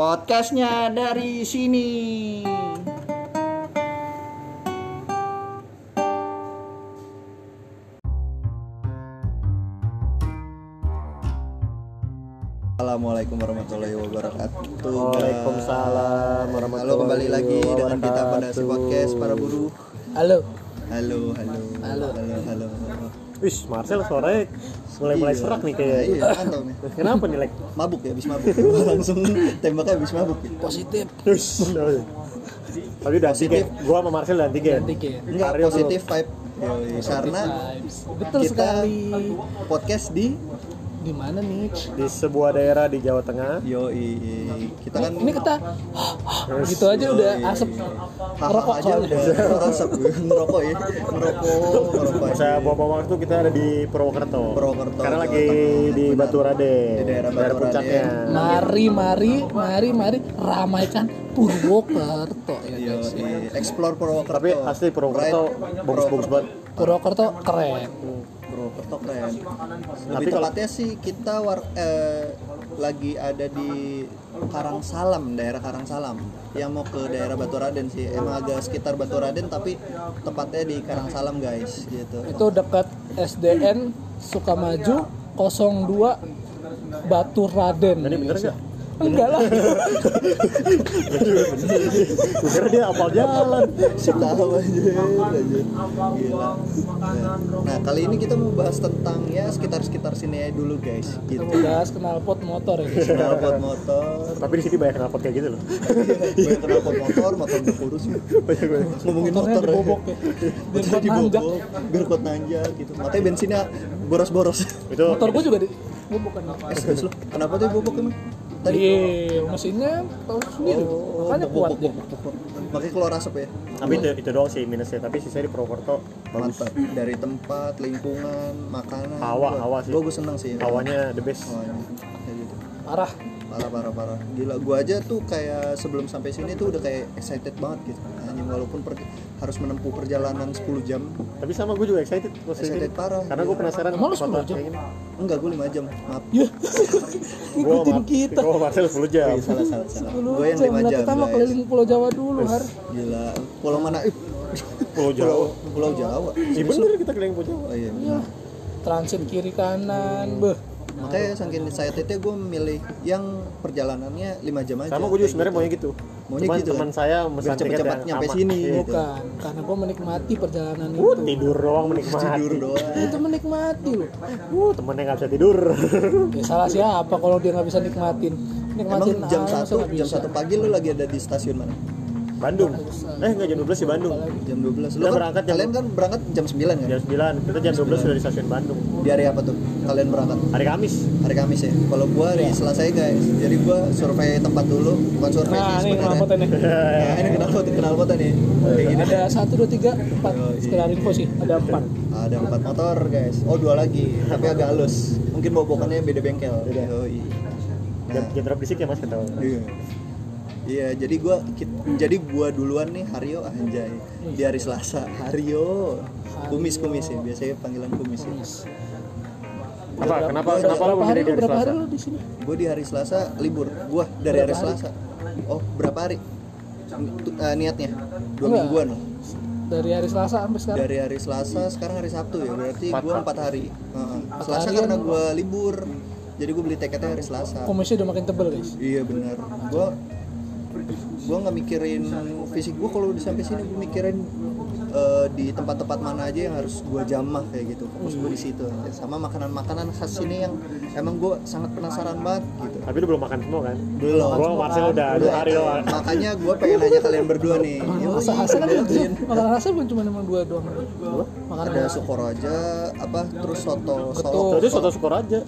Podcastnya dari sini. Assalamualaikum warahmatullahi wabarakatuh. Waalaikumsalam Halo warahmatullahi kembali lagi dengan kita pada si podcast para buruh. Halo. Halo, halo, Halo. halo, halo. Wih, Marcel suaranya mulai mulai Iya. serak nih Nah, kayak. Iya, nih. Kenapa nih, Lek? Mabuk ya, habis mabuk. Langsung tembaknya habis mabuk. Ya. positif Terus. Tapi udah Positif. Gua sama Marcel antigen. antigen Enggak positif vibe. Yoi, karena vibes betul kita sekali podcast di di mana nih Di sebuah daerah di Jawa Tengah. Yoi, kita kan ini kita gitu aja udah asap rokok aja udah merasap ngerokok ya ngerokok ngerokok Masa aja. bawa waktu kita ada di Purwokerto. Purwokerto, Karena lagi di. Batu Raden. Di daerah Batu puncaknya. Raden. mari mari mari mari ramaikan Purwokerto ya guys Yoi, explore Purwokerto Tapi asli Purwokerto bagus-bagus banget. Purwokerto keren Purwokerto keren Tapi lebih kalau- tepatnya sih kita war, eh, lagi ada di Karangsalam daerah Karangsalam yang mau ke daerah Batu Raden sih. Emang agak sekitar Batu Raden tapi tepatnya di Karangsalam guys gitu. Itu dekat SDN Sukamaju 02 Batu Raden. Ini bener nggak? Enggak lah. Gue kira dia apal jalan. tahu aja gila. Nah kali ini kita mau bahas tentang ya sekitar sekitar sini aja dulu guys. Kita gitu. mau bahas knalpot motor ya. Knalpot motor. Tapi di sini banyak knalpot kayak gitu loh. banyak knalpot motor motor udah kurus Banyak ngomongin motor. dibobok ya. Biar kuat nanjak. biar kuat nanjak gitu. Makanya bensinnya boros-boros. Itu motor gua juga di bobok kan? Eh serius lo kenapa tuh bobok emang tadi Iya, mesinnya tahu sendiri. oh Makanya bobok, kuat dia. bobok, bobok. makanya keluar asap ya tapi itu, itu doang sih minusnya tapi sisanya di Purwokerto bagus mantap dari tempat lingkungan makanan Hawa, Gua- hawa sih. gua gue seneng sih hawanya the best Hawanya. Kayak gitu. Parah. Parah parah parah gila gua aja tuh kayak sebelum sampai sini tuh udah kayak excited banget gitu anjing walaupun per- harus menempuh perjalanan 10 jam tapi sama gue juga excited Excited ini. parah. karena gue penasaran Emang lu kota 10 jam? enggak gue 5 jam maaf Ya. gue Ikutin kita. gue Marcel 10 jam Iya, salah salah salah gue yang 5 Lah, jam Kita mau guys. keliling Pulau Jawa dulu, Har. gila pulau mana Ih, Pulau pulau Jawa pulau Jawa iya bener kita keliling Pulau Jawa oh iya Iya. Transit kiri kanan, beh. Makanya saking excitednya gue memilih yang perjalanannya 5 jam aja sama gue juga sebenarnya maunya gitu Maunya cuman gitu teman kan? saya Biar mesan tiket cepet-cepet yang nyampe sama. sini. Iya. Gitu. Bukan, karena gua menikmati perjalanan Uh, itu. tidur doang menikmati tidur doang Itu menikmati loh. uh temennya nggak bisa tidur Ya salah siapa kalau dia nggak bisa nikmatin? emang Nikmatin jam masa 1 nggak jam? 1 pagi lu lagi ada di stasiun mana Bandung. Eh nggak jam 12 di Bandung. Jam 12 lu Kita kan, berangkat jam- kalian kan berangkat jam 9 kan jam 9 kita jam 12 sudah di stasiun Bandung. Di hari apa tuh? Kalian berangkat? Hari Kamis. Hari Kamis ya? Kalau gua hari Selasa ya guys. Jadi gua survei tempat dulu bukan survei Nah, sih ini sebenarnya. knalpotnya nih. nah, ini kenal pot kenal pot nih kayak gini. Ada satu, dua, tiga, empat. Oh, iya. Sekedar info sih, ada empat. ada empat motor guys. Oh dua lagi tapi agak halus. Mungkin bobokannya beda bengkel. Beda. oh, iya. jam berapa disik ya mas ketawa Iya. Iya, jadi gua jadi gua duluan nih Haryo anjay. Di hari Selasa, Haryo. Kumis kumis ya, biasanya panggilan kumis ya. apa kenapa Berapa- kenapa lo berapa hari, hari berapa hari di sini? Gue di hari Selasa libur. Gua dari hari Berapa hari? Selasa. Oh, berapa hari? Eh, niatnya dua Enggak. mingguan loh. Dari hari Selasa sampai sekarang. Dari hari Selasa sekarang hari Sabtu ya, berarti Empat, gua Pak. empat hari. Heeh. Selasa hari karena kan- gua libur. Jadi gue beli tiketnya hari Selasa. Kumisnya udah makin tebel guys. Iya benar. Gua gua nggak mikirin fisik gua kalau udah sampai sini gua mikirin eh, di tempat-tempat mana aja yang harus gua jamah kayak gitu. Fokus gua di situ. Sama makanan-makanan khas sini yang emang gua sangat penasaran banget gitu. tapi lu belum makan semua kan Belum. sama Marcel udah dua hari doang Makanya gua pengen nanya kalian berdua nih. Yoi, Rasa khasnya kan makanan khasnya bukan cuma emang dua doang. Makanan Ada Sukoroja, apa terus soto Betul. Solo. Jadi soto Sukor aja.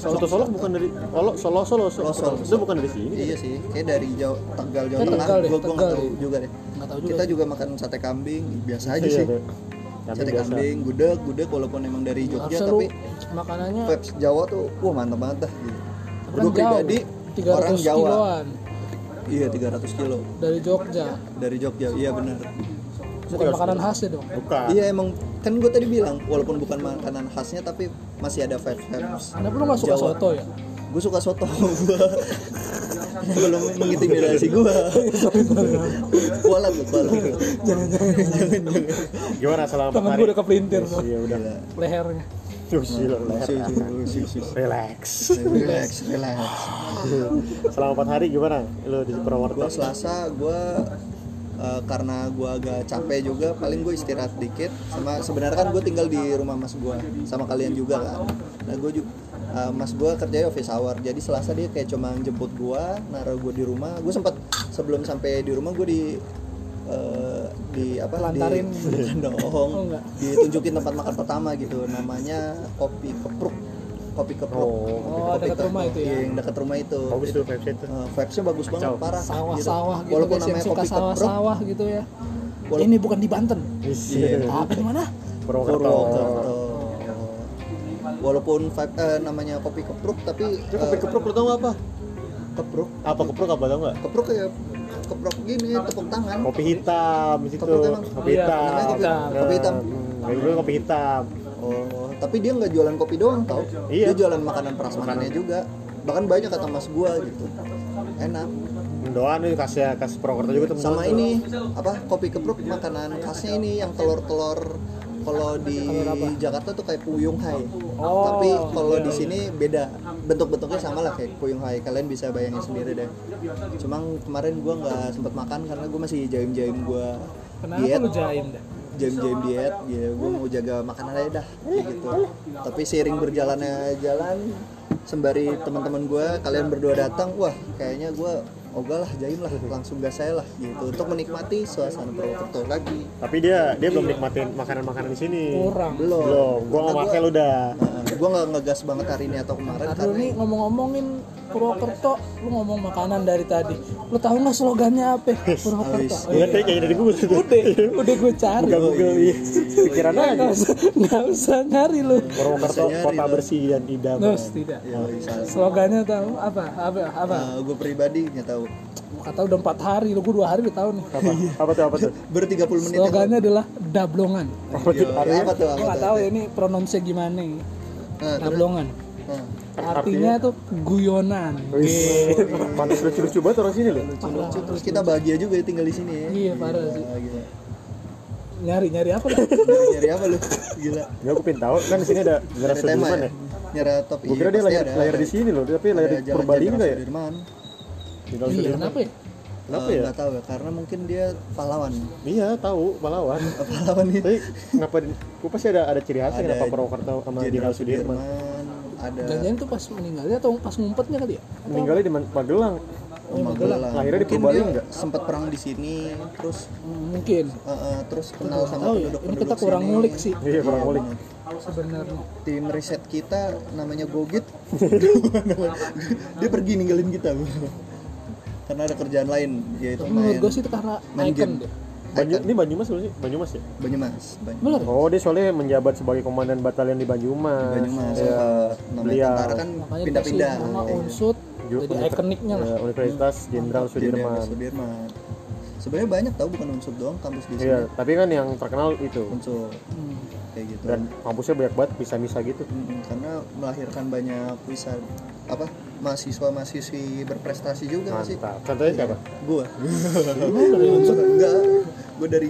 Soto Solo bukan dari Solo Solo Solo. Solo. Itu bukan dari sini. Iya sih, kayak dari Jawa Tegal Jawa Kayak Tengah. Gua gua nggak tahu juga deh. Tahu juga. Kita juga makan sate kambing, biasa aja Iya, sih. Kambing sate biasa. kambing, gudeg, gudeg walaupun emang dari Jogja tapi Makanannya vibes Jawa tuh wah mantap banget dah gitu. kan Gue pribadi 300 orang Jawa. kiloan Iya 300 kilo dari Jogja. dari Jogja. Iya benar. Bukan makanan khasnya dong. Bukan. Iya emang kan gue tadi bilang walaupun bukan makanan khasnya tapi masih ada vibes vibes. Kenapa lu nggak suka Jawa. soto ya? Gue suka soto. Gua- belum mengintimidasi gue kualat kualat jangan jangan jangan Gimana selama empat tangan gue udah kepelintir tuh Iya udah. Lehernya. Relax. relax relax Selama empat hari gimana? Lo di gue Purwokerto? selasa gue eh, karena gue agak capek juga paling gue istirahat dikit sama sebenarnya kan gue tinggal di rumah mas gue sama kalian juga kan nah gue juga mas gue kerjanya office hour. Jadi selasa dia kayak cuma jemput gue naruh gue di rumah. Gue sempat sebelum sampai di rumah gue di eh, di apa? Telantarin. di dong Oh, enggak. ditunjukin tempat makan pertama gitu. Namanya kopi kepruk. Kopi kepruk. Oh, Oh, Kopi dekat Ke- rumah itu ya? iya, yang dekat rumah itu. Bagus tuh website tuh. Eh, vibesnya bagus banget Kacau. parah sawah-sawah gitu, walaupun guys yang namanya suka kopi kepruk. sawah-sawah gitu ya. Wala- ini bukan di Banten. Iya. apa di mana? Purwokerto. Purwokerto walaupun vibe eh, namanya kopi kepruk tapi Itu kopi eh, kepruk lo tau apa? kepruk Apa kepruk apa tau nggak? kepruk kayak keprok gini tepuk tangan Kopi hitam di situ. Kopi Iya, hitam. namanya kopi- hitam. kopi hitam. Hmm, kopi hitam. oh tapi dia nggak jualan kopi doang tau Iya. dia jualan makanan prasmanannya juga bahkan banyak kata mas gua gitu enak Doan nih kasih kasih Purwokerto juga tuh. sama ini apa kopi kepruk makanan khasnya ini yang telur-telur kalau di Jakarta tuh kayak puyung hai. Oh, tapi kalau di sini beda. Bentuk-bentuknya sama lah kayak puyung hai. Kalian bisa bayangin sendiri deh. Cuma kemarin gua nggak sempet makan karena gue masih jaim-jaim gua kenapa diet. lu jaim dah jaim-jaim diet. Ya gue mau jaga makanan aja dah kayak gitu. Tapi seiring berjalannya jalan sembari teman-teman gue kalian berdua datang wah kayaknya gue ogah lah jaim lah langsung gas saya lah gitu untuk menikmati suasana Purwokerto lagi Tapi dia dia belum nikmatin makanan-makanan di sini. kurang belum Belum. Gua sama Marcel udah. Gue nggak ngegas banget hari ini atau kemarin Aduh karena nih ngomong-ngomongin Purwokerto, lu ngomong makanan dari tadi. Lu tahu nggak slogannya apa? Purwokerto. Oh, Iya, kayaknya dari Google tuh. Udah, udah gue cari. Buka Google iya. Pikiran aja. Nggak usah, nggak usah nyari lu. Purwokerto kota bersih dan indah. Terus tidak. ya Slogannya tahu apa? Apa? Apa? gue pribadi nggak tahu Kata udah empat hari, lu gue dua hari udah tahu nih. Apa? Apa tuh apa tuh? baru 30 menit yang Slogannya adalah dablongan. Apa tuh? Yo, apa tuh Gue apa nggak tuh? tahu ya ini pronounce gimana. Nah, terus, Dablongan. nah, Artinya tuh guyonan. Pantas lucu-lucu banget orang sini loh. terus kita bahagia juga ya tinggal di sini ya Iya parah sih. Gila. Nyari nyari apa lu? Nyari- nyari apa lu gila Ya aku pengen tahu kan di sini ada Zara Nyari tema Sudirman ya ya. nyari top Gue kira dia pasti lahir, ada. lahir di sini loh, tapi Ada di jalan Purbalingga ya. Sudirman. Iya, Sudirman. kenapa ya? Kenapa Eh, ya? nggak tahu ya karena mungkin dia pahlawan Iya tahu pahlawan. Pahlawan itu Tapi kenapa? Gue pasti ada ada ciri khasnya Ada kenapa Purwokerto sama Jenderal Sudirman. ada Jangan-jangan tuh pas meninggalnya atau pas ngumpetnya kali ya? Meninggalnya di Magelang. Oh, Magelang. Lahirnya di Mungkin Purbalingga. dia sempat perang di sini terus mungkin. eh, eh, terus kenal sama Tahu ya, penduduk ini kita kurang ngulik sih Iya kurang ngulik. sebenarnya. tim riset kita namanya Gogit dia pergi ninggalin kita karena ada kerjaan lain yaitu Tapi menurut main gue sih itu karena main icon game. deh. Banyu, ini Banyumas loh sih, Banyumas ya. Banyumas Banyumas? Oh dia soalnya menjabat sebagai komandan batalion di Banyumas. Banyumas Iya. sempat namanya Beliau. tentara kan Makanya pindah-pindah nama Kayak unsut jadi ikoniknya lah. ya, Universitas Jenderal gitu. Jenderal Sudirman. Sudirman sebenarnya banyak tau bukan unsur doang kampus di sini Iya, tapi kan yang terkenal itu. unsur Hmm. kayak gitu Dan kampusnya banyak banget bisa-bisa gitu. Mm, karena melahirkan banyak bisa apa mahasiswa mahasiswi berprestasi juga masih Mantap. Contohnya siapa? gua dari unsur. enggak gua dari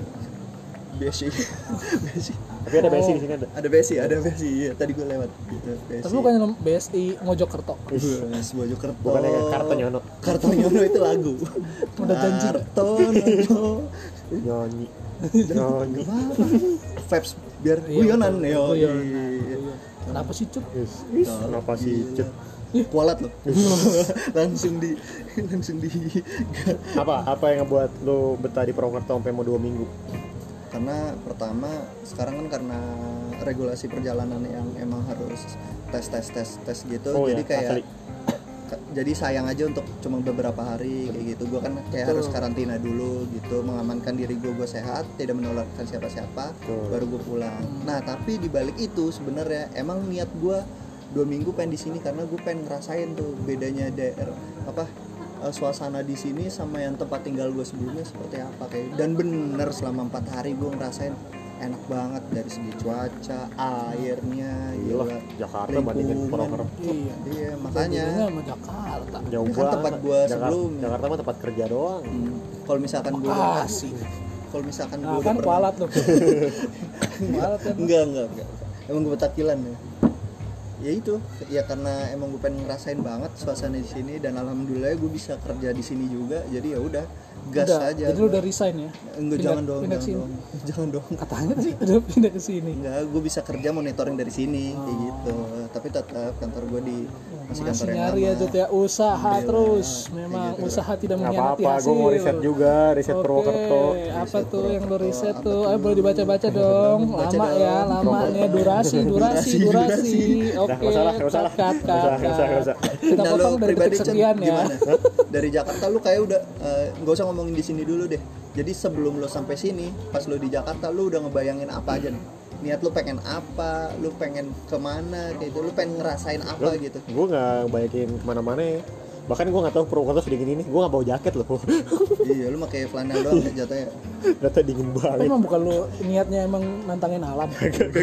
besi besi Tapi ada Messi di sini ada. ada besi ada besi iya tadi gua lewat gitu besi Tapi bukan yang BSI Mojokerto. Bes, Mojokerto Bukannya kayak Kartonyono. Kartonyono itu lagu Udah janji. Kartonyono Nyanyi. Nyanyi. vibes biar Iya, guyonan yo Guyonan. iya. Kenapa sih is, kenapa sih Cet? kualat loh langsung di langsung di Apa? Apa yang ngebuat lo betah di Purwokerto sampai mau dua minggu? Karena pertama sekarang kan karena regulasi perjalanan yang emang harus tes tes tes tes gitu Oh jadi ya, kayak asli. jadi sayang aja untuk cuma beberapa hari kayak gitu gue kan kayak harus karantina dulu gitu mengamankan diri gue gue sehat tidak menularkan siapa-siapa Betul. baru gue pulang nah tapi di balik itu sebenarnya emang niat gue dua minggu pengen di sini karena gue pengen ngerasain tuh bedanya daerah apa eh, suasana di sini sama yang tempat tinggal gue sebelumnya seperti apa kayak dan bener selama empat hari gue ngerasain enak banget dari segi cuaca airnya Gila, gila. Jakarta bandingin. Purwokerto iya iya makanya. sama Jakarta. Jauh kan banget. tempat gua Jakarta, sebelumnya. Jakarta mah tempat kerja doang. Hmm, kalau misalkan gue Bekasi kalau misalkan gue nah udah kan kualat tuh. Kualat kan enggak enggak enggak. Emang gue petakilan ya ya itu ya karena emang gue pengen ngerasain banget suasana di sini dan alhamdulillah gue bisa kerja di sini juga jadi ya udah gas udah, aja jadi lu gua. udah resign ya enggak Pindah- jangan dong pindah jangan sini. dong jangan dong katanya tadi udah pindah ke sini enggak gue bisa kerja monitoring dari sini kayak gitu tapi tetap kantor gue di masih, kantor masih yang nyari ya lama. Jut ya usaha Bela, terus memang gitu. usaha tidak mengkhianati apa-apa hasil gue mau riset juga riset Oke, Purwokerto apa tuh yang lo Purwokerto, riset apa tuh? Ayo boleh dibaca-baca dong. Baca lama dong. ya, lama nih durasi, durasi, Durasi, durasi. Oke, cut, cut, cut. Kita Nah, potong dari pribadi, detik sekian ya. gimana? Dari Jakarta lu kayak udah eh, nggak usah ngomongin di sini dulu deh. Jadi sebelum lo sampai sini, pas lo di Jakarta lu udah ngebayangin apa aja nih? Niat lu pengen apa? Lu pengen ke mana? Kayak gitu. Lu pengen ngerasain apa gitu? gue nggak bayakin ke mana-mana ya bahkan gue nggak tahu Purwokerto sedingin ini gue nggak bawa jaket loh iya, lu pakai flanel doang ya jatuhnya. Ternyata dingin Tapi banget emang bukan lu niatnya emang nantangin alam.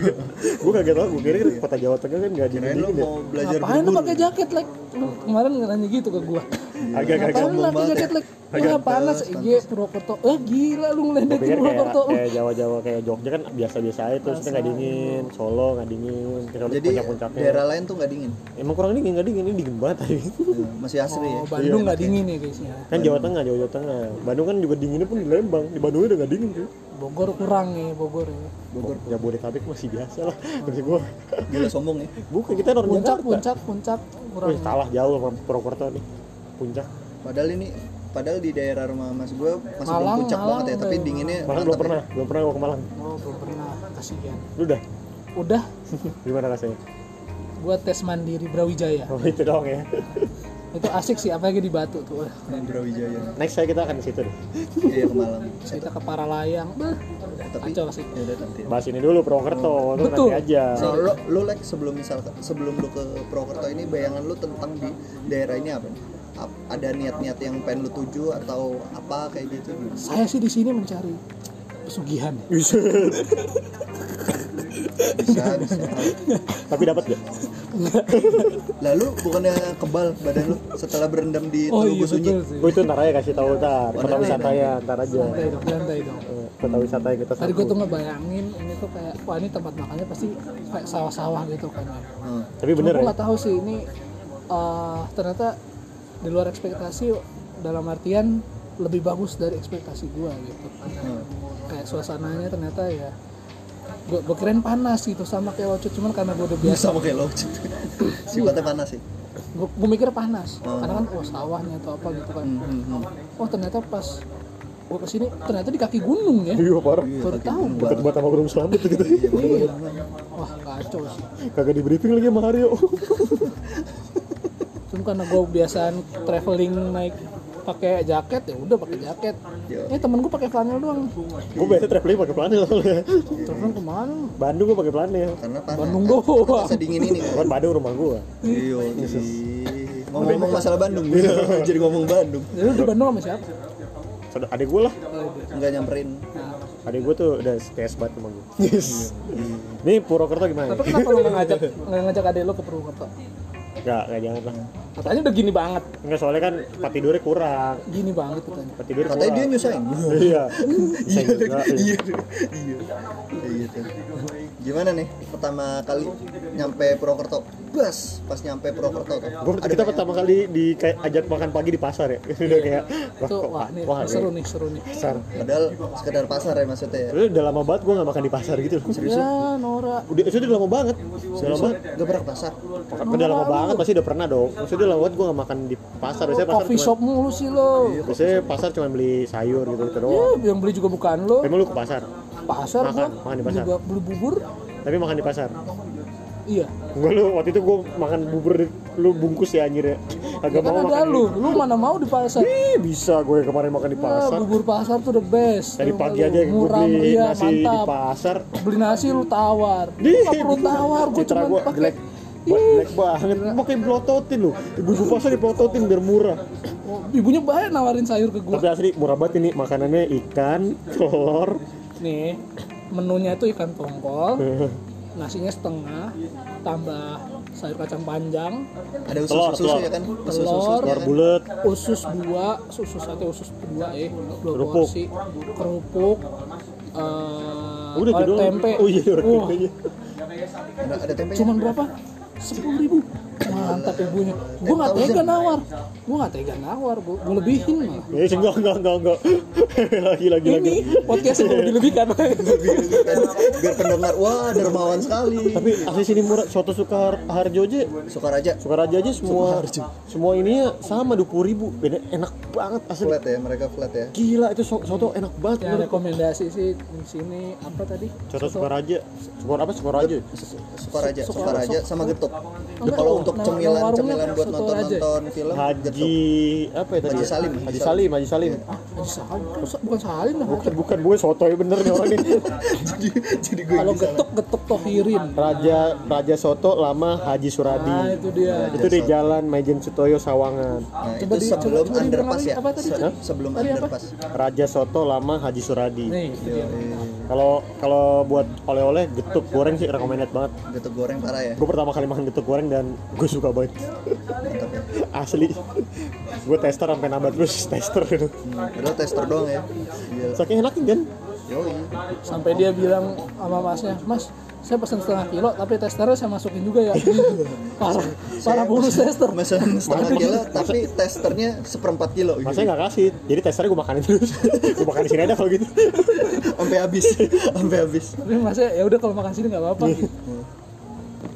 gue kagak tau gue kira kan kota Jawa Tengah kan nggak dingin dingin ya mau belajar Ngapain lu pakai jaket, Lek? Lu kemarin nanya gitu ke gua. agak agak Ngapain lu pakai jaket, ya. Lek? Wah, panas. Iya, Purwokerto. Eh, gila lu gue ngeledekin kayak Purwokerto. kayak Jawa-Jawa kayak Jogja kan biasa-biasa aja terus kita nggak dingin Solo nggak dingin Jadi daerah lain tuh nggak dingin. emang kurang dingin nggak dingin ini dingin banget tadi Ya, Masih asri ya. Oh, Bandung nggak dingin ya, guys ya. kan Jawa Tengah Jawa, Jawa Tengah Bandung kan juga dinginnya pun di Lembang di Bandung udah nggak dingin tuh Bogor kurang nih, Bogor ya. Bogor Jabodetabek masih biasa lah maksud gue gila sombong ya. bukan kita orang Puncak, Jakarta puncak, puncak kurang. Wih, kalah jauh sama Purwokerto nih puncak Padahal ini padahal di daerah rumah mas gue masih belum Malang, puncak Malang banget ya, tapi dinginnya Malang belum mantap ya. pernah belum pernah gue ke Malang Oh, belum pernah. Kasihan. lu udah Udah, gimana rasanya gua tes mandiri Brawijaya. oh itu doang ya Itu asik sih, apalagi di Batu tuh. Wah, Yang Brawijaya. next saya kita akan ke situ deh Iya ke. Terus kita ke Paralayang. Tapi kacau sih. ya udah nanti. bahas ini dulu Purwokerto itu Betul. nanti aja So, lo, lo like sebelum misal sebelum lo ke Purwokerto ini bayangan lo tentang di daerah ini apa ada niat-niat yang pengen lo tuju atau apa kayak gitu? Saya sih di sini mencari pesugihan. Bisa, bisa. tapi dapat gak Lalu bukannya kebal badan lo setelah berendam di Oh Telugu iya Sunyi? gue itu ntar aja kasih tahu ntar kota wisata ya ntar aja Santai dong, santai dong. Eh, kota wisata yang kita Tadi gue tuh ngebayangin ini tuh kayak wah ini tempat makannya pasti kayak sawah-sawah gitu kan ya. Hmm. tapi Cuma bener gue ya nggak tahu sih ini eh, ternyata di luar ekspektasi dalam artian lebih bagus dari ekspektasi gue gitu. Hmm. Kayak suasananya ternyata ya gue gue kirain panas gitu sama kayak Locut cuman karena gue udah biasa. Sama kayak lo. Sifatnya panas sih. gue, gue mikir panas Oh. karena kan oh sawahnya atau apa gitu kan. Hmm, hmm, hmm. oh ternyata pas gue ke sini ternyata di kaki gunung ya. Iya parah. Iya, baru tahu. deket banget sama gunung selamat gitu Iya, wah kacau sih. Kagak di briefing lagi sama Mario cuma karena gue biasaan traveling naik pakai jaket ya udah pakai jaket. Iya. ini temen gue pakai flanel doang. Gue biasa traveling pakai soalnya. Traveling ke mana? Bandung gue pakai planel Karena panas. Bandung doang Sedingin ini. Kan. Bandung rumah gue Iya. Ngomong-ngomong masalah Bandung, jadi ngomong Bandung. jadi lu di Bandung sama siapa? Saudara adik gue lah. Enggak nyamperin. adik gue tuh udah PS banget sama gue yes. ini Purwokerto gimana? Tapi kenapa lu nggak ngajak nggak ngajak adek lu ke Purwokerto Enggak, enggak jangan lah. Katanya udah gini banget. Enggak soalnya kan tempat tidurnya kurang. Gini banget katanya. Tempat tidur Katanya dia nyusahin. iya. Iya. Iya. Iya. Tuh. Gimana nih pertama kali nyampe Purwokerto? Bas, pas nyampe Purwokerto tuh. Gua, Ada kita banyak- pertama kali di kayak ajak makan pagi di pasar ya. Udah kayak wah, kok- wah nih wah seru nih. seru nih. Pasar. Padahal sekedar pasar ya maksudnya ya. Udah, lama banget gue gak makan di pasar gitu loh. Ya Nora. Udah itu udah lama banget. Udah lama banget. Gak pernah ke pasar. udah lama banget pasti udah pernah dong. Maksudnya banget gue gak makan di pasar. Biasanya pasar coffee shop mulu sih lo. Biasanya pasar cuma beli sayur gitu gitu doang. ya yang beli juga bukan lo. Emang lu ke pasar? Pasar Makan, makan di pasar. beli bubur. Tapi makan di pasar? Iya. Gue lu waktu itu gue makan bubur lu bungkus ya anjir ya. Agak kan mau ada makan lu. lu mana mau di pasar? Ih, bisa gue kemarin makan di Ah, pasar. bubur pasar tuh the best. Tadi Tau pagi aja gue beli iya nasi di pasar. Beli nasi lu tawar. Di, perlu tawar gue cuma pakai jelek banget. Mau kayak pelototin lu ibu-ibu pasar dipelototin biar murah. Oh, ibunya banyak nawarin sayur ke gue tapi asli murah banget ini. Makanannya ikan telur. Nih menunya itu ikan tongkol. Nasinya setengah tambah sayur kacang panjang. Ada usus Telur, usus telur. ya kan? Usus Telur. usus telur bulat usus dua usus sate usus dua eh dua Kerupuk. porsi. Kerupuk. Eh, udah tempe. Oh iya ada, ada tempenya. Cuman berapa sepuluh ribu mantap ibunya gue nggak tega nawar. Gue nggak tega nawar gue lebihin malah. Ya sih enggak enggak enggak enggak. Lagi lagi lagi. ini podcast gue lebih lebihkan. Biar pendengar wah dermawan sekali. Tapi asli sini murah soto sukar harjo aja. Sukaraja Sukaraja aja semua semua ini ya sama dua puluh ribu. Beda enak banget asli. Flat ya mereka flat ya. Gila itu so- soto enak banget menurut rekomendasi sih di sini apa tadi? Soto Sukaraja Sukar apa? Sukaraja Sukaraja Sukaraja sama getuk. Kalau untuk cemilan cemilan buat Soto nonton nonton film getuk Haji apa ya tadi? Haji Salim, Haji Salim. Haji Salim. Ah Haji Salim? Bukan Salim lah bukan bukan gue soto ya bener nih orang ini jadi jadi gue kalau getuk getuk tohirin. Raja Raja Soto lama Haji Suradi. Nah itu dia. Itu di jalan Majen Sutoyo Sawangan. Nah Coba itu di- sebelum underpass ya? lagi, apa tadi? Se- Hah? sebelum underpass. Raja Soto lama Haji Suradi. Nih itu dia. kalau kalau buat oleh-oleh getuk goreng sih recommended banget. Getuk goreng parah ya? Gue pertama kali makan getuk goreng dan gue suka banget mantap ya asli. Gue tester sampai nambah terus tester. Gitu hmm, tester doang ya. Gila. saking enaknya kan Yoi. sampai dia bilang sama masnya mas saya pesan setengah kilo tapi testernya saya masukin juga ya. Parah. Parah bonus tester. Pesan setengah kilo tapi testernya seperempat kilo gitu. masanya nggak kasih. Jadi testernya gue makanin terus. Gue makanin sini aja kalau gitu. Sampai habis. Sampai habis. Tapi masnya ya udah kalau makan sini nggak apa-apa. Gitu.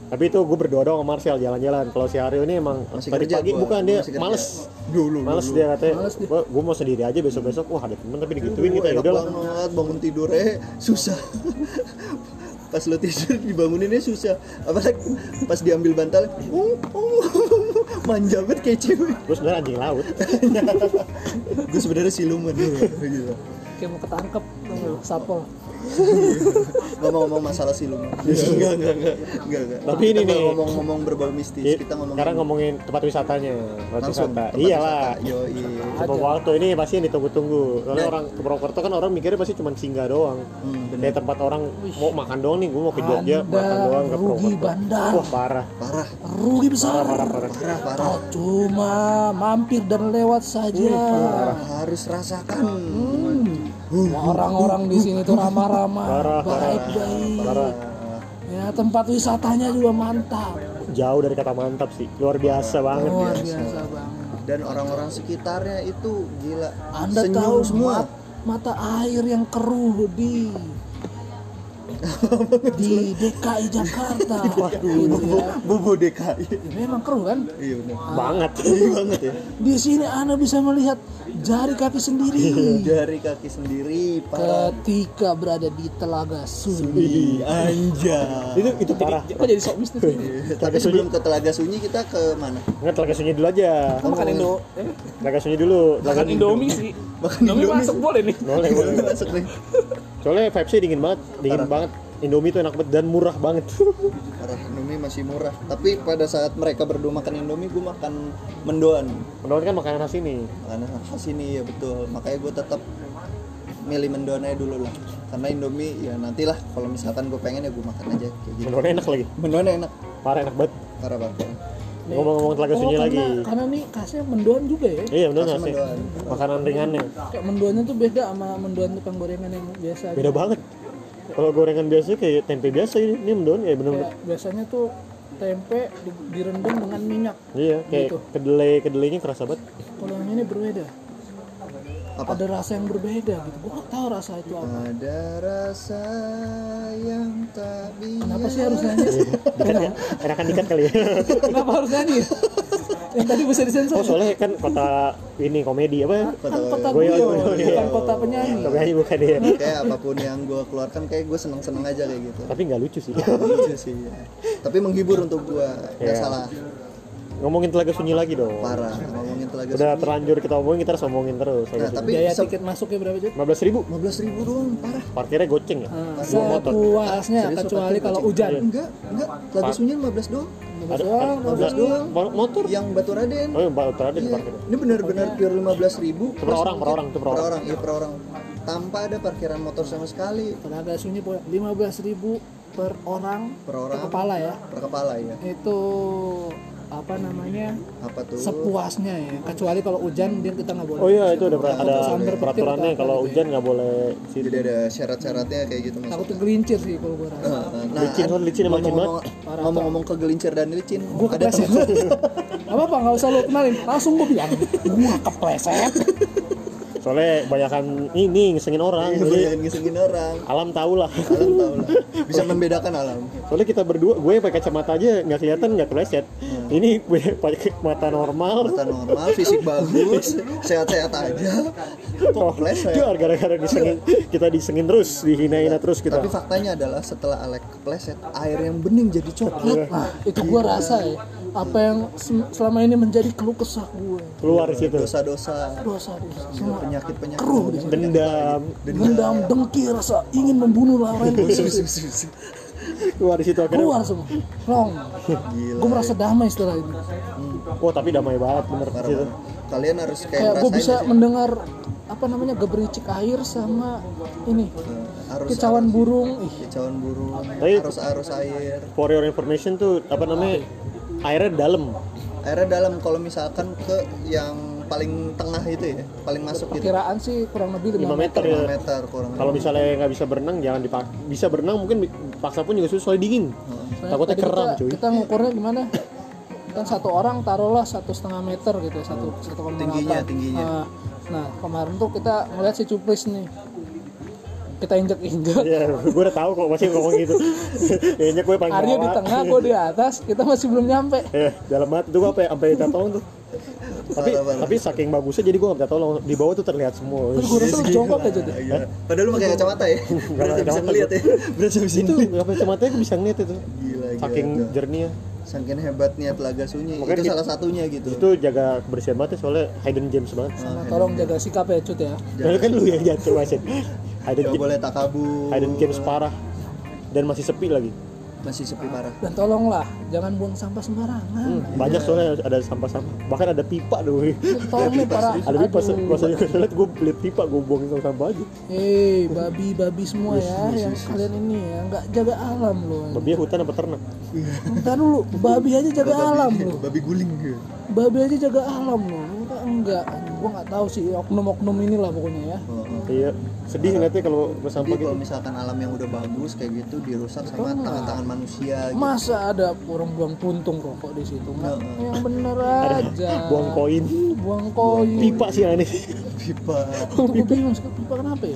Tapi itu gue berdoa doang sama Marcel jalan-jalan. Kalau si Aryo ini emang Masih tadi kerja pagi gua, bukan dia males. Dulu males dia katanya. Males dia. gue mau sendiri aja besok-besok. Wah ada temen tapi digituin gitu ya udah banget bangun tidurnya susah. Pas lo tidur dibanguninnya susah. Apalagi pas diambil bantal uh, uh, manja banget kayak cewek. Gue sebenarnya anjing laut. Gue sebenarnya siluman gitu. Kayak mau ketangkep tau nggak lu, sapol ngomong-ngomong masalah siluman enggak enggak enggak. Enggak enggak. Tapi ini nih. ngomong-ngomong berbau mistis Iya, kita ngomong sekarang ngomongin tempat wisatanya tempat langsung wisata. tempat iyalah wisata. yo iya waktu ini pasti yang ditunggu-tunggu. Soalnya orang ke Purwokerto kan orang mikirnya pasti cuma singgah doang. Hmm, kayak tempat orang mau makan doang nih gue mau ke Jogja makan doang ke rugi Purwokerto. bandar. wah parah. Parah. Rugi besar. Parah parah parah. Parah Ah, cuma mampir dan lewat saja. Harus rasakan Hmm. orang-orang di sini tuh ramah-ramah baik-baik. Ya tempat wisatanya juga mantap. Jauh dari kata mantap sih. Luar biasa banget luar biasa banget. Dan orang-orang sekitarnya itu gila. Anda senyum tahu semua mat- mata air yang keruh di di DKI Jakarta. Gitu ya. bobo DKI Ya, memang keruh kan? Iya benar banget. Iya banget ya. Di sini anda bisa melihat jari kaki sendiri. Dari kaki sendiri parah. Ketika berada di telaga sunyi. Ih, anjay. Itu itu parah. kok jadi sok mistis nih? tapi sebelum ke telaga sunyi kita ke mana? Nggak telaga sunyi dulu aja. Kok makan Indo. Eh, telaga sunyi dulu. Telaga makan Indomie sih. Makan Indomie Indomie. masuk boleh nih. Boleh boleh. Masuk nih soalnya vibesnya dingin banget dingin banget. Indomie tuh enak banget dan murah banget. Parah Indomie masih murah. Tapi pada saat mereka berdua makan Indomie gue makan mendoan. Menurut kan makanan khas ini. Karena khas ini ya betul. Makanya gue tetap milih mendoan aja dulu lah. Karena Indomie ya nantilah. Kalau misalkan gue pengen ya gue makan aja kayak gitu. Menurut enak lagi. Mendoan enak. Parah enak banget. Parah banget ngomong-ngomong telaga Oh, sunyi karena, lagi. karena nih khasnya mendoan juga ya. Iya Khas nggak sih mendoan. makanan ringannya. Kayak mendoannya tuh beda sama mendoan tukang gorengan yang biasa. Beda banget. Kalau gorengan biasa kayak tempe biasa ini ini mendoan ya bener kayak biasanya tuh tempe di- direndam dengan minyak. Iya kayak Gitu. kedelai kedelainya kerasa banget. Kalau yang ini berbeda Apa? ada rasa yang berbeda gitu. Gua nggak tahu rasa itu apa. Ada rasa yang tak bisa kenapa sih harus nyanyi? Kenapa, enakan dikat kali ya. Kenapa harus nyanyi? Yang tadi bisa disensor. Oh soalnya kan kota ini komedi apa? Kan kota gue bukan kota penyanyi. tapi aja bukan dia kayak apa pun yang gue keluarkan kayak gue seneng seneng aja kayak gitu. Tapi nggak lucu sih. Lucu sih ya. tapi menghibur untuk gue nggak Iya. salah ngomongin telaga sunyi lagi dong. Parah ngomongin telaga udah sunyi. terlanjur kita omongin kita harus omongin terus. Nah tapi biaya se- tiket masuknya berapa Jod? 15 ribu. 15 ribu doang parah. Parkirnya goceng ya? Dua motor. sepuasnya Serius, kecuali kalau hujan. Enggak enggak. Telaga sunyi 15 doang. Bagus doang, ada, bagus doang. mo- motor? Yang batu raden. Oh yang terakhir di Iya. parkir ini benar-benar pure 15 ribu. Per orang, per orang, itu per orang. iya per orang. Tanpa ada parkiran motor sama sekali. Agak sunyi pokoknya 15.000 per orang per orang. kepala ya. per kepala ya Itu apa namanya apa tuh? sepuasnya ya. Kecuali kalau hujan dia kita nggak boleh Oh iya itu ada per- ada peraturannya kalau apa gitu hujan nggak boleh situ. jadi ada syarat-syaratnya kayak gitu mas takut gelincir sih kalau gue rasa. Nah Licin kan licin emang licin ngomong-ngomong Parah, ngomong-ngomong ke gelincir dan licin gue ada kepleset. Gak apa-apa nggak usah lo kenalin. Langsung gue bilang gue kepleset Soalnya banyakan ini ngesengin orang. Iya, Jadi ngisengin orang alam tahu lah. alam tahu lah bisa membedakan alam Soalnya kita berdua, gue pakai kacamata aja nggak kelihatan nggak kepleset. Ini gue pakai mata normal. mata normal fisik bagus sehat-sehat aja kok Oh, itu gara-gara disengin, kita disengin terus, dihina-hina terus kita. tapi faktanya adalah setelah Alek kepleset air yang bening jadi coklat nah itu gue rasa ya apa yang selama ini menjadi keluh kesah gue Keluar di situ. dosa-dosa dosa dosa semua penyakit-penyakit keruh di situ. Dendam. dendam dengki rasa ingin membunuh lawan Keluar di situ akhirnya. keluar semua long Gila. gue merasa damai setelah ini Oh tapi damai banget bener di Parah situ. banget. kalian harus kayak kayak gue bisa sih. mendengar apa namanya gebericik air sama ini arus kicauan burung ih kicauan burung Tapi- arus arus air For your information tuh apa namanya airnya dalam. airnya dalam kalau misalkan ke yang paling tengah itu ya paling masuk gitu kiraan sih kurang lebih 5 5 meter 5 ya. meter kurang Kalau misalnya nggak bisa berenang jangan dipakai. Bisa berenang mungkin paksa pun juga susah soalnya dingin. Soalnya Takutnya tadi keram kita, cuy. kita ngukurnya gimana kan satu orang taruhlah satu setengah meter gitu satu satu koma Tingginya, tingginya. Nah, nah kemarin tuh kita ngeliat si cuplis nih kita injek injek Ya, gue udah tahu kok masih ngomong gitu. Kayaknya gue paling Arya di tengah gue di atas kita masih belum nyampe Eh, dalam banget itu gue apa ya, sampai minta tolong tuh. tapi parah. tapi saking bagusnya jadi gue nggak minta tolong di bawah tuh terlihat semua. terus gue rasa lu jongkok aja tuh Iya. Padahal lu pakai kacamata ya. Berarti bisa ngeliat ya. Berarti bisa itu ngeliat. nggak pakai kacamata gue bisa ngeliat itu. Gila. Saking tuh. jernihnya. Saking hebatnya telaga sunyi. Makanya itu salah satunya gitu. Itu jaga kebersihan banget ya, soalnya hidden gems banget. Sama tolong jaga sikap ya cut ya Lalu kan lu yang jatuh wasit. Hidden, Gak boleh takabur. hidden gems parah dan masih sepi lagi. Masih sepi parah. dan tolonglah jangan buang sampah sembarangan Hmm, Banyak soalnya ada sampah-sampah. Bahkan ada pipa dong. tolong nih para ada pipa masanya gue liat gue liat pipa gue buangin sama sampah aja. Hei, babi-babi semua ya yang kalian ini ya nggak jaga alam loh. Babi hutan apa ternak? Entar dulu, babi aja jaga alam loh. Babi guling gitu. Babi aja jaga alam loh. Enggak. Gua nggak tahu sih oknum-oknum inilah pokoknya ya. Oh, oh. Iya, sedih ngeliatnya kalau Jadi sampah gitu. kalau misalkan alam yang udah bagus kayak gitu dirusak sama tangan-tangan manusia gitu. Masa ada orang buang puntung rokok di situ? Nggak, yang bener aja. Buang koin, Buang koin. pipa sih aneh. Pipa. Itu gue bingung sih, pipa kenapa ya?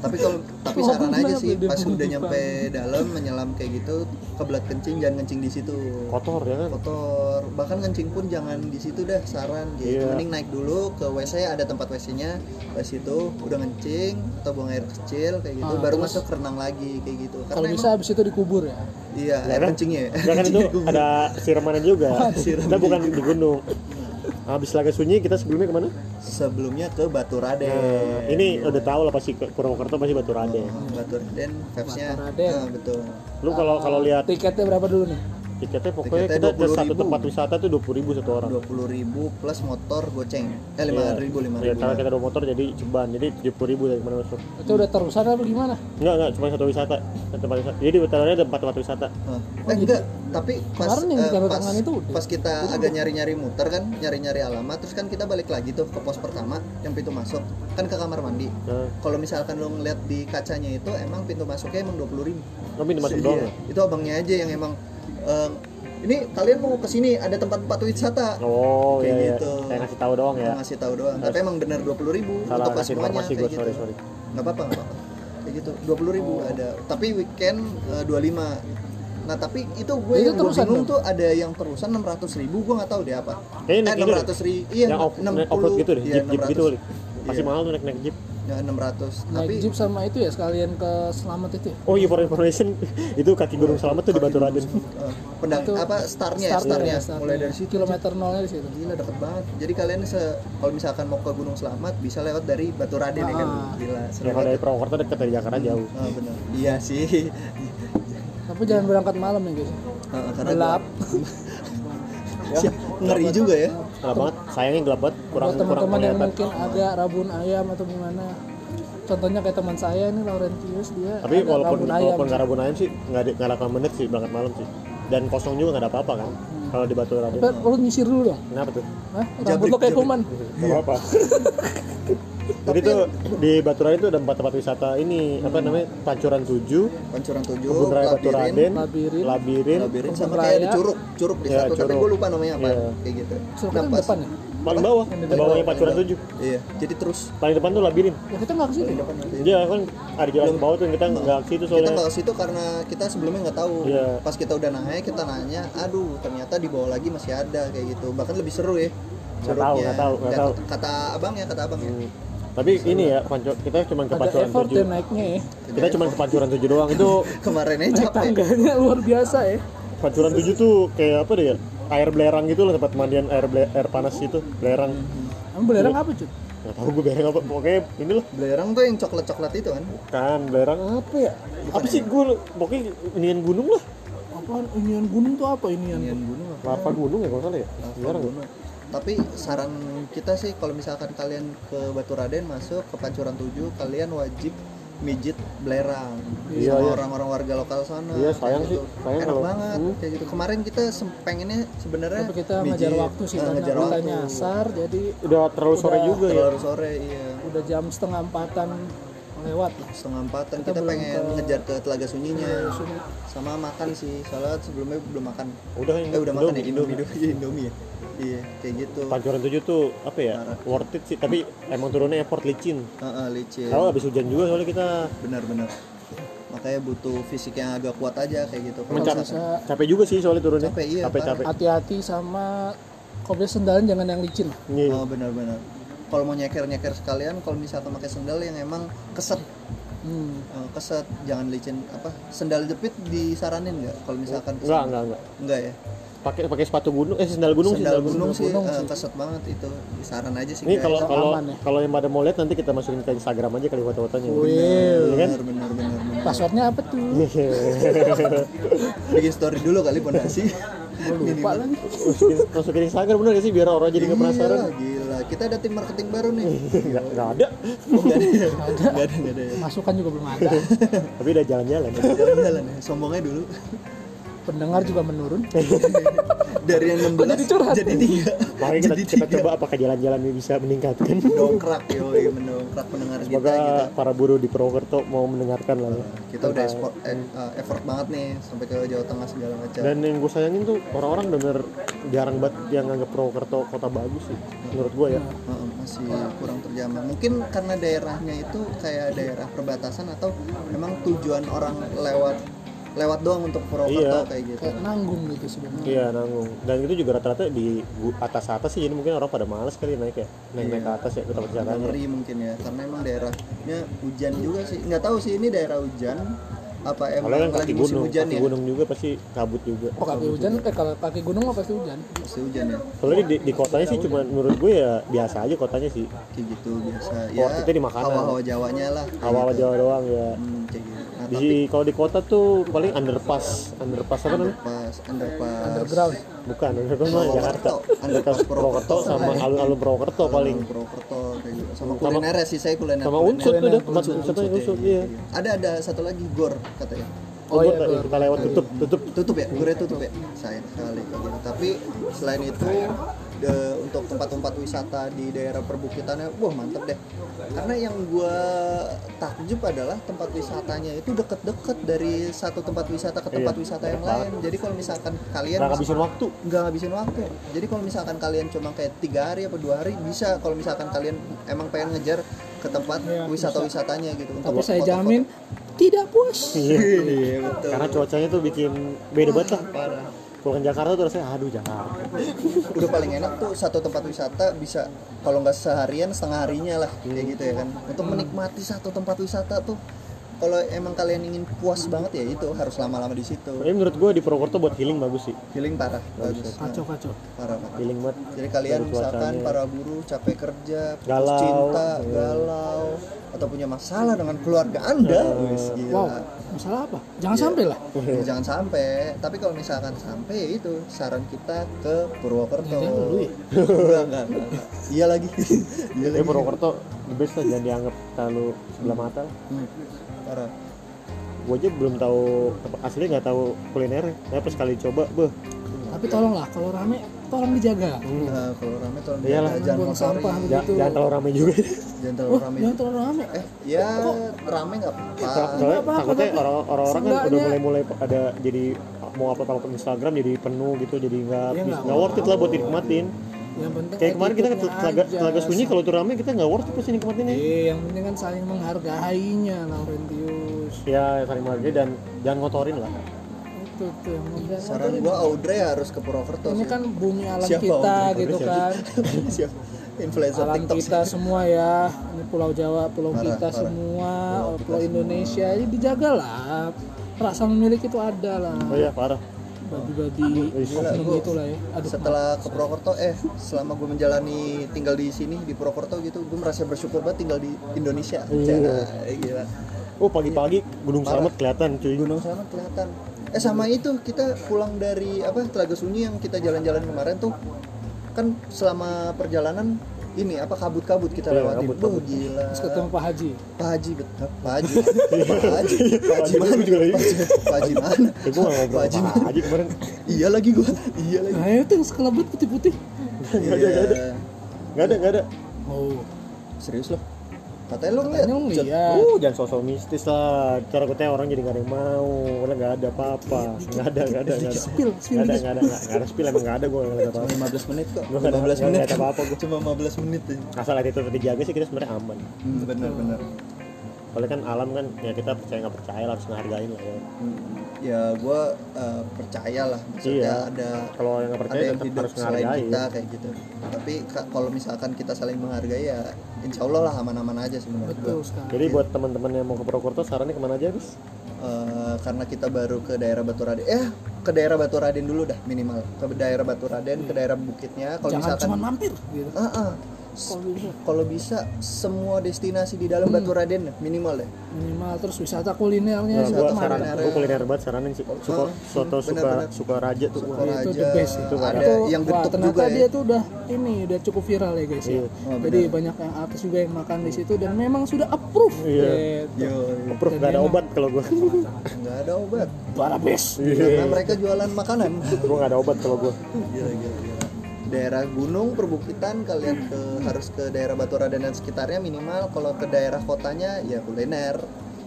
tapi kalau tapi saran aja sih pas udah nyampe dalam menyelam kayak gitu kebelat kencing jangan kencing di situ. Kotor ya kan? kotor bahkan kencing pun jangan di situ dah saran gitu Iya. mending naik dulu ke WC ada tempat WC-nya ke situ udah kencing atau buang air kecil kayak gitu Ah, baru terus? masuk renang lagi kayak gitu Kalau bisa habis itu dikubur ya. iya Ya air kan? kencingnya ya Enggak kan itu ada siramannya juga. Siraman Kita bukan di gunung. Habis laga sunyi kita sebelumnya ke mana? sebelumnya ke Batu Raden Nah, ini udah tahu lah pasti ke Purwokerto pasti Batu Raden. Oh, Batu Raden vibes-nya Batu Raden. nah, betul Lu kalau kalau lihat Tiketnya berapa dulu nih? Tiketnya pokoknya Tiketnya kita ke satu 20.000. tempat wisata tuh 20.000 satu orang. dua puluh ribu plus motor goceng eh lima ribu lima Ya, ribu karena kita ada motor jadi ceban. Jadi 70.000 dari mana masuk. Itu udah terusan apa gimana? Enggak, enggak, cuma satu wisata. Satu tempat wisata. Jadi betaranya ada empat tempat wisata. Ah. eh enggak tapi pas Kemarin yang tanda pas, tangan itu udah. pas kita agak nyari-nyari muter kan nyari-nyari alamat terus kan kita balik lagi tuh ke pos pertama yang pintu masuk kan ke kamar mandi Nah, kalau misalkan lo ngeliat di kacanya itu emang pintu masuknya emang dua puluh ribu kami masuk Iya, doang. ya? itu abangnya aja yang emang eh, ini kalian mau ke sini ada tempat-tempat wisata Oh, Kayak iya, iya. gitu. Saya ngasih tahu doang ya. ngasih tahu doang tapi emang bener dua puluh ribu Salah untuk kasih semuanya informasi kayak gue, gitu sorry, sorry. nggak apa-apa nggak apa-apa kayak gitu dua puluh ribu ada tapi weekend dua lima nah tapi itu gue Itu yang gue terusan bingung tuh ada yang terusan enam ratus ribu gue nggak tahu deh apa Kayaknya eh naik enam itu ratus ribu iya yang off, enam naik off-road gitu deh, iya, jeep, jeep gitu kali. 600. Masih Iya. mahal tuh naik naik jeep. Ya enam ratus Naik tapi jeep sama itu ya sekalian ke Selamat itu ya? Oh iya for information itu kaki gunung selamat tuh di Batu Raden. eh, pendang Itu apa startnya ya Startnya ya, startnya. mulai dari situ Kilometer nolnya di situ. gila deket banget jadi kalian se kalau misalkan mau ke Gunung Selamat bisa lewat dari Batu Raden ya kan Ah. gila Ya kalau dari Purwokerto dekat dari Jakarta jauh. Ah, bener iya sih Tapi jangan berangkat malam ya guys. Ah, karena Gelap. Siap, ngeri juga ya. Gelap banget, sayangnya gelap banget, kurang Buat kurang teman-teman yang kelihatan. mungkin agak rabun ayam atau gimana. contohnya kayak teman saya ini Laurentius dia tapi walaupun rabun ayam. walaupun nggak rabun ayam sih nggak di- nggak 8 menit sih berangkat malam sih. Dan kosong juga nggak ada apa-apa kan kalau di Batu Raden tapi lu nyisir dulu dong? Kenapa tuh? Hah? rambut Jabrik, lo kayak kuman? Nggak apa-apa jadi tuh di Batu Raden tuh ada empat tempat wisata ini apa namanya Pancuran 7 Pancuran 7, Kebun Raya Batu Labirin, Raden labirin Labirin Labirin sama kayak ada Raya. curug, curug di Iya, satu, tapi curug. gue lupa namanya apa, Iya. kayak gitu. Kan pas- depan ya paling bawah di bawahnya Pancuran 7 Iya, jadi terus paling depan tuh Labirin ya kita nggak ke situ depan nanti. Iya kan ada jalan ke bawah tuh kita nggak ke situ Kita soalnya nggak ke situ karena kita sebelumnya nggak tahu. Iya. Pas kita udah naik, kita nanya, aduh ternyata di bawah lagi masih ada kayak gitu. Bahkan lebih seru ya. Nggak tahu, nggak tahu, nggak Dan tahu. Kata abang ya, kata abang ya. Hmm. Tapi ini ya pancu kita cuma ke Pancuran effort ya 7 naiknya ya. Kita cuma ke Pancuran 7 doang itu Kemarin aja. Tangganya luar biasa ya. Pancuran 7 tuh kayak apa deh ya air belerang gitu lah tempat mandian air air panas itu belerang. Emang belerang apa cuy nggak tahu gue belerang apa pokoknya ini loh Belerang tuh yang coklat-coklat itu kan. kan belerang apa ya? Apa sih gue pokoknya inian gunung lah. Apaan inian gunung tuh apa inian? Inian gunung apa? lava gunung ya kalau salah ya? Ya? gunung. Tapi saran kita sih kalau misalkan kalian ke Batu Raden masuk ke Pancuran 7, kalian wajib mijit belerang Iya, sama iya. orang-orang warga lokal sana. Iya, kayak sayang gitu. sih. Sayang Enak kalau- banget Hmm. kayak gitu. Kemarin kita pengennya sebenarnya tapi kita mijit. ngejar waktu sih Nah, ngejar waktu. nyasar jadi udah terlalu sore Udah juga ya Terlalu sore iya. udah jam setengah empatan lewat lah Setengah empatan Kita kita, pengen ke- ngejar ke Telaga Sunyinya. Sama makan sih. Soalnya sebelumnya belum makan. udah Eh udah makan ya Indomie, Indomie, Indomie ya. Iya, kayak gitu. Pancuran 7 tuh apa ya worth it sih tapi emang turunnya effort licin. Heeh, licin. kalau habis hujan juga soalnya kita. Benar-benar makanya butuh fisik yang agak kuat aja kayak gitu. Kalau Mencap- capek juga sih soalnya turunnya. Capek, iya, capek capek. Hati-hati sama kalau sendalan jangan yang licin. Iya. oh benar-benar kalau mau nyeker-nyeker sekalian kalau misalkan pakai sendal yang emang keset. Hmm. eh, keset jangan licin apa sendal jepit disaranin nggak? Kalau misalkan enggak enggak enggak enggak ya pakai pakai sepatu gunung eh sendal gunung sih sendal gunung gunung sih gunung eh, sih. keset banget itu. Saran aja sih ini guys. kalau kalau aman ya. kalau yang pada mau lihat nanti kita masukin ke Instagram aja kali foto-fotonya Wih, Iya kan? benar benar benar passwordnya apa tuh? Bikin story dulu kali pondasi lupa lagi. Masukin, masukin Instagram bener gak sih? Biar orang jadi nggak penasaran. Iya, gila. Kita ada tim marketing baru nih. Nggak nggak ada. Oh, nggak ada nggak ada. nggak ada ya? Masukan juga belum ada. Tapi udah jalan-jalan jalan-jalan ya. Sombongnya dulu pendengar juga menurun. Dari yang 16 Jadi curhat. jadi tiga. Makanya kita, jadi kita coba apakah jalan-jalan ini bisa meningkatkan. Dongkrak yo mendongkrak pendengar kita semoga gitu. para buruh di Purwokerto mau mendengarkan lah. Ya kita udah ekspor, eh, eh, effort banget nih sampai ke Jawa Tengah segala macam. Dan yang gue sayangin tuh orang-orang bener jarang banget yang nganggap Purwokerto kota bagus sih menurut gue ya. Heeh, masih kurang terjamah mungkin karena daerahnya itu kayak daerah perbatasan atau memang tujuan orang lewat lewat doang untuk Purwokerto Iya. kayak gitu. Kayak nanggung gitu sebenarnya Iya nanggung. Dan itu juga rata-rata di atas atas sih jadi mungkin orang pada males kali naik ya. Naik naik ke atas ya ke tempat ngeri mungkin ya karena emang daerahnya hujan juga sih. Nggak tahu sih ini daerah hujan apa emang kalau kan kaki gunung hujan kaki ya? gunung juga pasti kabut juga. Oh kaki hujan eh kalau kaki gunung mah pasti hujan. Pasti hujan ya. Soalnya di, di kotanya sih cuma menurut gue ya biasa aja kotanya sih. Kayak gitu biasa. Ya Port itu di makanan. hawa-hawa Jawanya lah. Awal gitu. Jawa doang ya. Hmm, kayak gitu di kalau di kota tuh paling underpass underpass apa namanya? Pas underpass. Underground. Bukan underpass mah Jakarta. Purwokerto underpass Purwokerto sama alun-alun Purwokerto paling. Purwokerto kayak gitu. Sama kuliner sih saya kuliner sama unsur tuh dah tempat Unsur, wisata unsur, unsur ya, iya. Ada ada satu lagi gor katanya. Oh iya, Gua- Gor. kita lewat tutup tutup. Tutup ya gornya tutup ya. Sayang sekali kayak gitu. Tapi selain itu de- untuk tempat-tempat wisata di daerah perbukitannya wah mantep deh. Karena yang gua takjub adalah tempat wisatanya itu deket-deket dari satu tempat wisata ke tempat Iya, wisata yang lain. jadi kalau misalkan kalian nggak ngabisin waktu. nggak ngabisin waktu. Jadi kalau misalkan kalian cuma kayak tiga hari apa dua hari bisa kalau misalkan kalian emang pengen ngejar ke tempat Iya, wisata-wisatanya gitu untuk tapi saya jamin tidak puas. Iya betul. Karena cuacanya tuh bikin beda banget lah. Parah pulang Jakarta tuh rasanya aduh Jakarta udah paling enak tuh satu tempat wisata bisa kalau nggak seharian setengah harinya lah kayak gitu ya kan. Untuk menikmati satu tempat wisata tuh kalau emang kalian ingin puas banget ya itu harus lama-lama di situ. Tapi menurut gue di Purwokerto buat healing bagus sih. Feeling parah bagus. kacau kacau. Parah parah. Healing banget. Jadi kalian misalkan para buruh capek kerja putus Galau, cinta iya. galau atau punya masalah dengan keluarga anda wis gila. Wow masalah apa jangan Iya. sampai lah Ya, jangan sampai tapi kalau misalkan sampai ya itu saran kita ke Purwokerto ya? enggak, enggak, enggak. iya lagi iya Ya lagi Purwokerto the best lah jangan dianggap terlalu sebelah mata. Hmm, parah Gue aja belum tahu asli nggak tahu kuliner. Ya pas sekali coba, beh. tapi tolonglah kalau rame tolong dijaga. Nah, kalau rame tolong Iyalah. dijaga, jangan Buang sampah. Ja- Begitu. jangan terlalu ramai juga. jangan terlalu wah rame. jangan terlalu rame. Eh ya rame nggak apa-apa. Soalnya apa-apa, takutnya orang-orang kan udah mulai-mulai ada jadi mau apa apa Instagram jadi penuh gitu jadi nggak Ya, nggak worth it lah buat dinikmatin. Yang penting kayak kemarin kita ke telaga, aja. telaga sunyi kalau tuh rame kita nggak worth it pasti nikmatinnya. Eh, yang penting kan saling menghargainya Laurentius. Ya saling menghargai dan jangan ngotorin lah itu tuh yang penting. saran gua Audrey harus ke Purwokerto ini sih. kan bumi alam Siapa kita Audrey? gitu kan. Siapa? Influencer alam TikTok. kita semua ya. Ini pulau Jawa pulau Parah, kita parah. semua Pulau kita pulau Indonesia. Jadi dijagalah. Rasa memiliki itu ada lah. Oh iya parah. Babi-babi Gila, oknum gua gitu lah ya. Aduh setelah ke Purwokerto eh selama gue menjalani tinggal di sini di Purwokerto gitu gue merasa bersyukur banget tinggal di Indonesia. Iya. Cah, gila. Oh pagi-pagi Gunung Parah. Slamet kelihatan cuy. Gunung Slamet kelihatan eh sama itu kita pulang dari apa Telaga Sunyi yang kita jalan-jalan kemarin tuh kan selama perjalanan ini apa kabut-kabut kita Iya, lewatin. kabut-kabut. Wah, gila. Terus ketemu Pak Haji. Pak Haji betul. Pak Haji. Pak Haji. Pak Haji. Mana juga lagi. Pak Haji- Pak Haji mana? Ya Pak Haji mana? Haji kemarin. Iya lagi gua. Iya lagi. Nah itu yang sekelebet putih-putih. Nggak ada nggak ada. Iya. nggak ada nggak ada. Oh. Serius loh katanya lo ngeliat katanya lu ngeliat Uh, jangan sosok mistis lah. Cara kutanya orang jadi gak ada yang mau. Karena gak ada apa-apa. Gak ada, gak ada, gak ada. spill spill Gak ada, gak ada, gak, gak ada spill emang gak ada gue ngeliat apa-apa. 15 menit kok Gua nggak ada- 15 nggak menit ada apa-apa gua. cuma 15 menit aja Asal itu tetap dijaga sih kita sebenarnya aman. hmm, benar benar Soalnya kan alam kan ya kita percaya nggak percaya lah, harus ngehargain lah ya. Hmm, ya gue percaya lah maksudnya Iya. ada Kalau yang nggak ada percaya yang tetap hidup harus selain kita kayak gitu tapi ka- kalau misalkan kita saling menghargai ya insya Allah lah aman-aman aja sebenarnya betul gua. sekali Jadi buat teman-teman yang mau ke Purwokerto sarannya ke mana aja bis? Eh, karena kita baru ke daerah Batu Raden eh ke daerah Batu Raden dulu dah minimal ke daerah Batu Raden ke daerah bukitnya kalau jangan misalkan cuma mampir gitu Ah, ah. Kalau bisa kalau bisa semua destinasi di dalam Batu Raden minimal deh minimal terus wisata kulinernya Nah, sih gua saran, kuliner gua kuliner banget saranin sih. Suka, Oh, soto bener, suka bener. suka raja tuh. Suka Wah, itu Raja, the best itu ada Itu, yang wah, getuk ternyata juga ya. dia tuh udah ini udah cukup viral ya guys ya Iya. Oh, jadi benar. banyak yang artis juga yang makan di situ dan memang sudah approve Iya. gitu. Yo, Approve Dan gak ada obat kalau gua. nggak ada obat Barabes karena mereka jualan makanan gua gak ada obat kalau gua. gila, gila, gila. Daerah gunung perbukitan kalian ke harus ke daerah Batu Raden dan sekitarnya minimal kalau ke daerah kotanya ya kuliner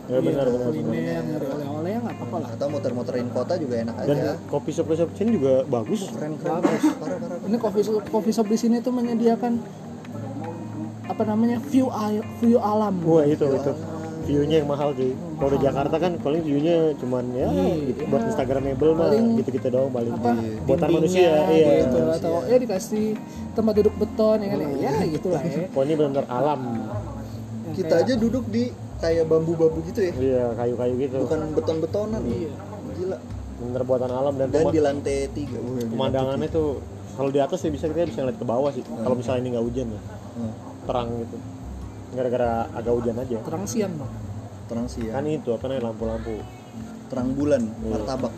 Ya benar benar. benar. kuliner nyari oleh-oleh ya nggak apa-apa lah atau muter-muterin kota juga enak Dan aja kopi shop kopi shop sini juga bagus. keren keren parah parah parah. ini coffee shop, coffee shop di sini tuh menyediakan apa namanya view al- view alam Wah itu itu view-nya yang mahal cuy. Kalau di Jakarta kan paling view-nya cuman ya gitu, buat Instagramable mah Paling gitu-gitu doang paling. apa Buatan dindingnya manusia, iya. gitu atau ya dikasih tempat duduk beton ya kan ya gitu lah ya Pokoknya ini benar-benar alam. Kita aja duduk di kayak bambu-bambu gitu ya Iya, kayu-kayu gitu. bukan beton-betonan Iya. gila Bener buatan alam dan, dan di lantai tiga pemandangannya tuh kalau di atas ya bisa kita bisa ngeliat ke bawah sih. Kalau misalnya ini nggak hujan ya, Hmm, terang gitu. Gara-gara agak hujan aja. terang siang dong terang siang Kan itu apa namanya lampu-lampu. terang bulan Iya. martabak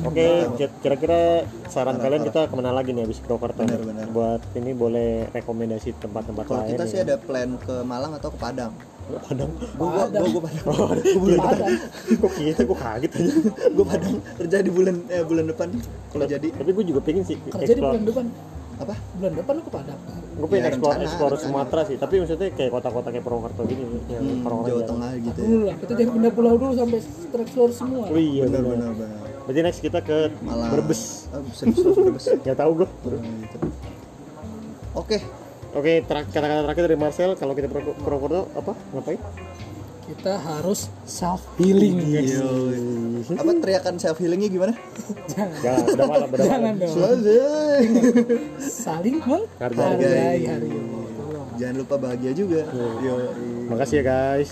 Oke, ki- kira-kira saran kalian kita ke mana lagi nih habis Purwokerto? nih? Benar, benar. Buat ini boleh rekomendasi tempat-tempat kalau lain. kita nih. sih ada plan ke Malang atau ke Padang Padang. gua gua gua, gua Padang Padang. Kok kita kok kaget aja. gua Padang kerja di bulan eh bulan depan kalau jadi Tapi gue juga pengen sih kerja di bulan depan apa bulan depan lu ke Padang Gue pengen Ya, explore, rencana, explore rencana. Sumatera sih. Tapi maksudnya kayak kota-kota kayak Purwokerto gini yang Hmm, orang-orang Jawa. Tengah gitu ya dulu lah kita jangan pindah pulau dulu sampai explore semua Oh iya benar benar. Berarti next kita ke Malang Brebes. serius, serius, Brebes Gak tau gue. Gitu. oke Oke, ter- kata-kata terakhir dari Marcel kalau kita Purwo- Purwokerto apa? Ngapain? Kita harus self healing guys. Yo, apa teriakan self healingnya gimana? Jangan. Jangan, udah malam, udah malam. jangan dong. Saling menghargai jangan lupa bahagia juga. Yo. Makasih ya guys.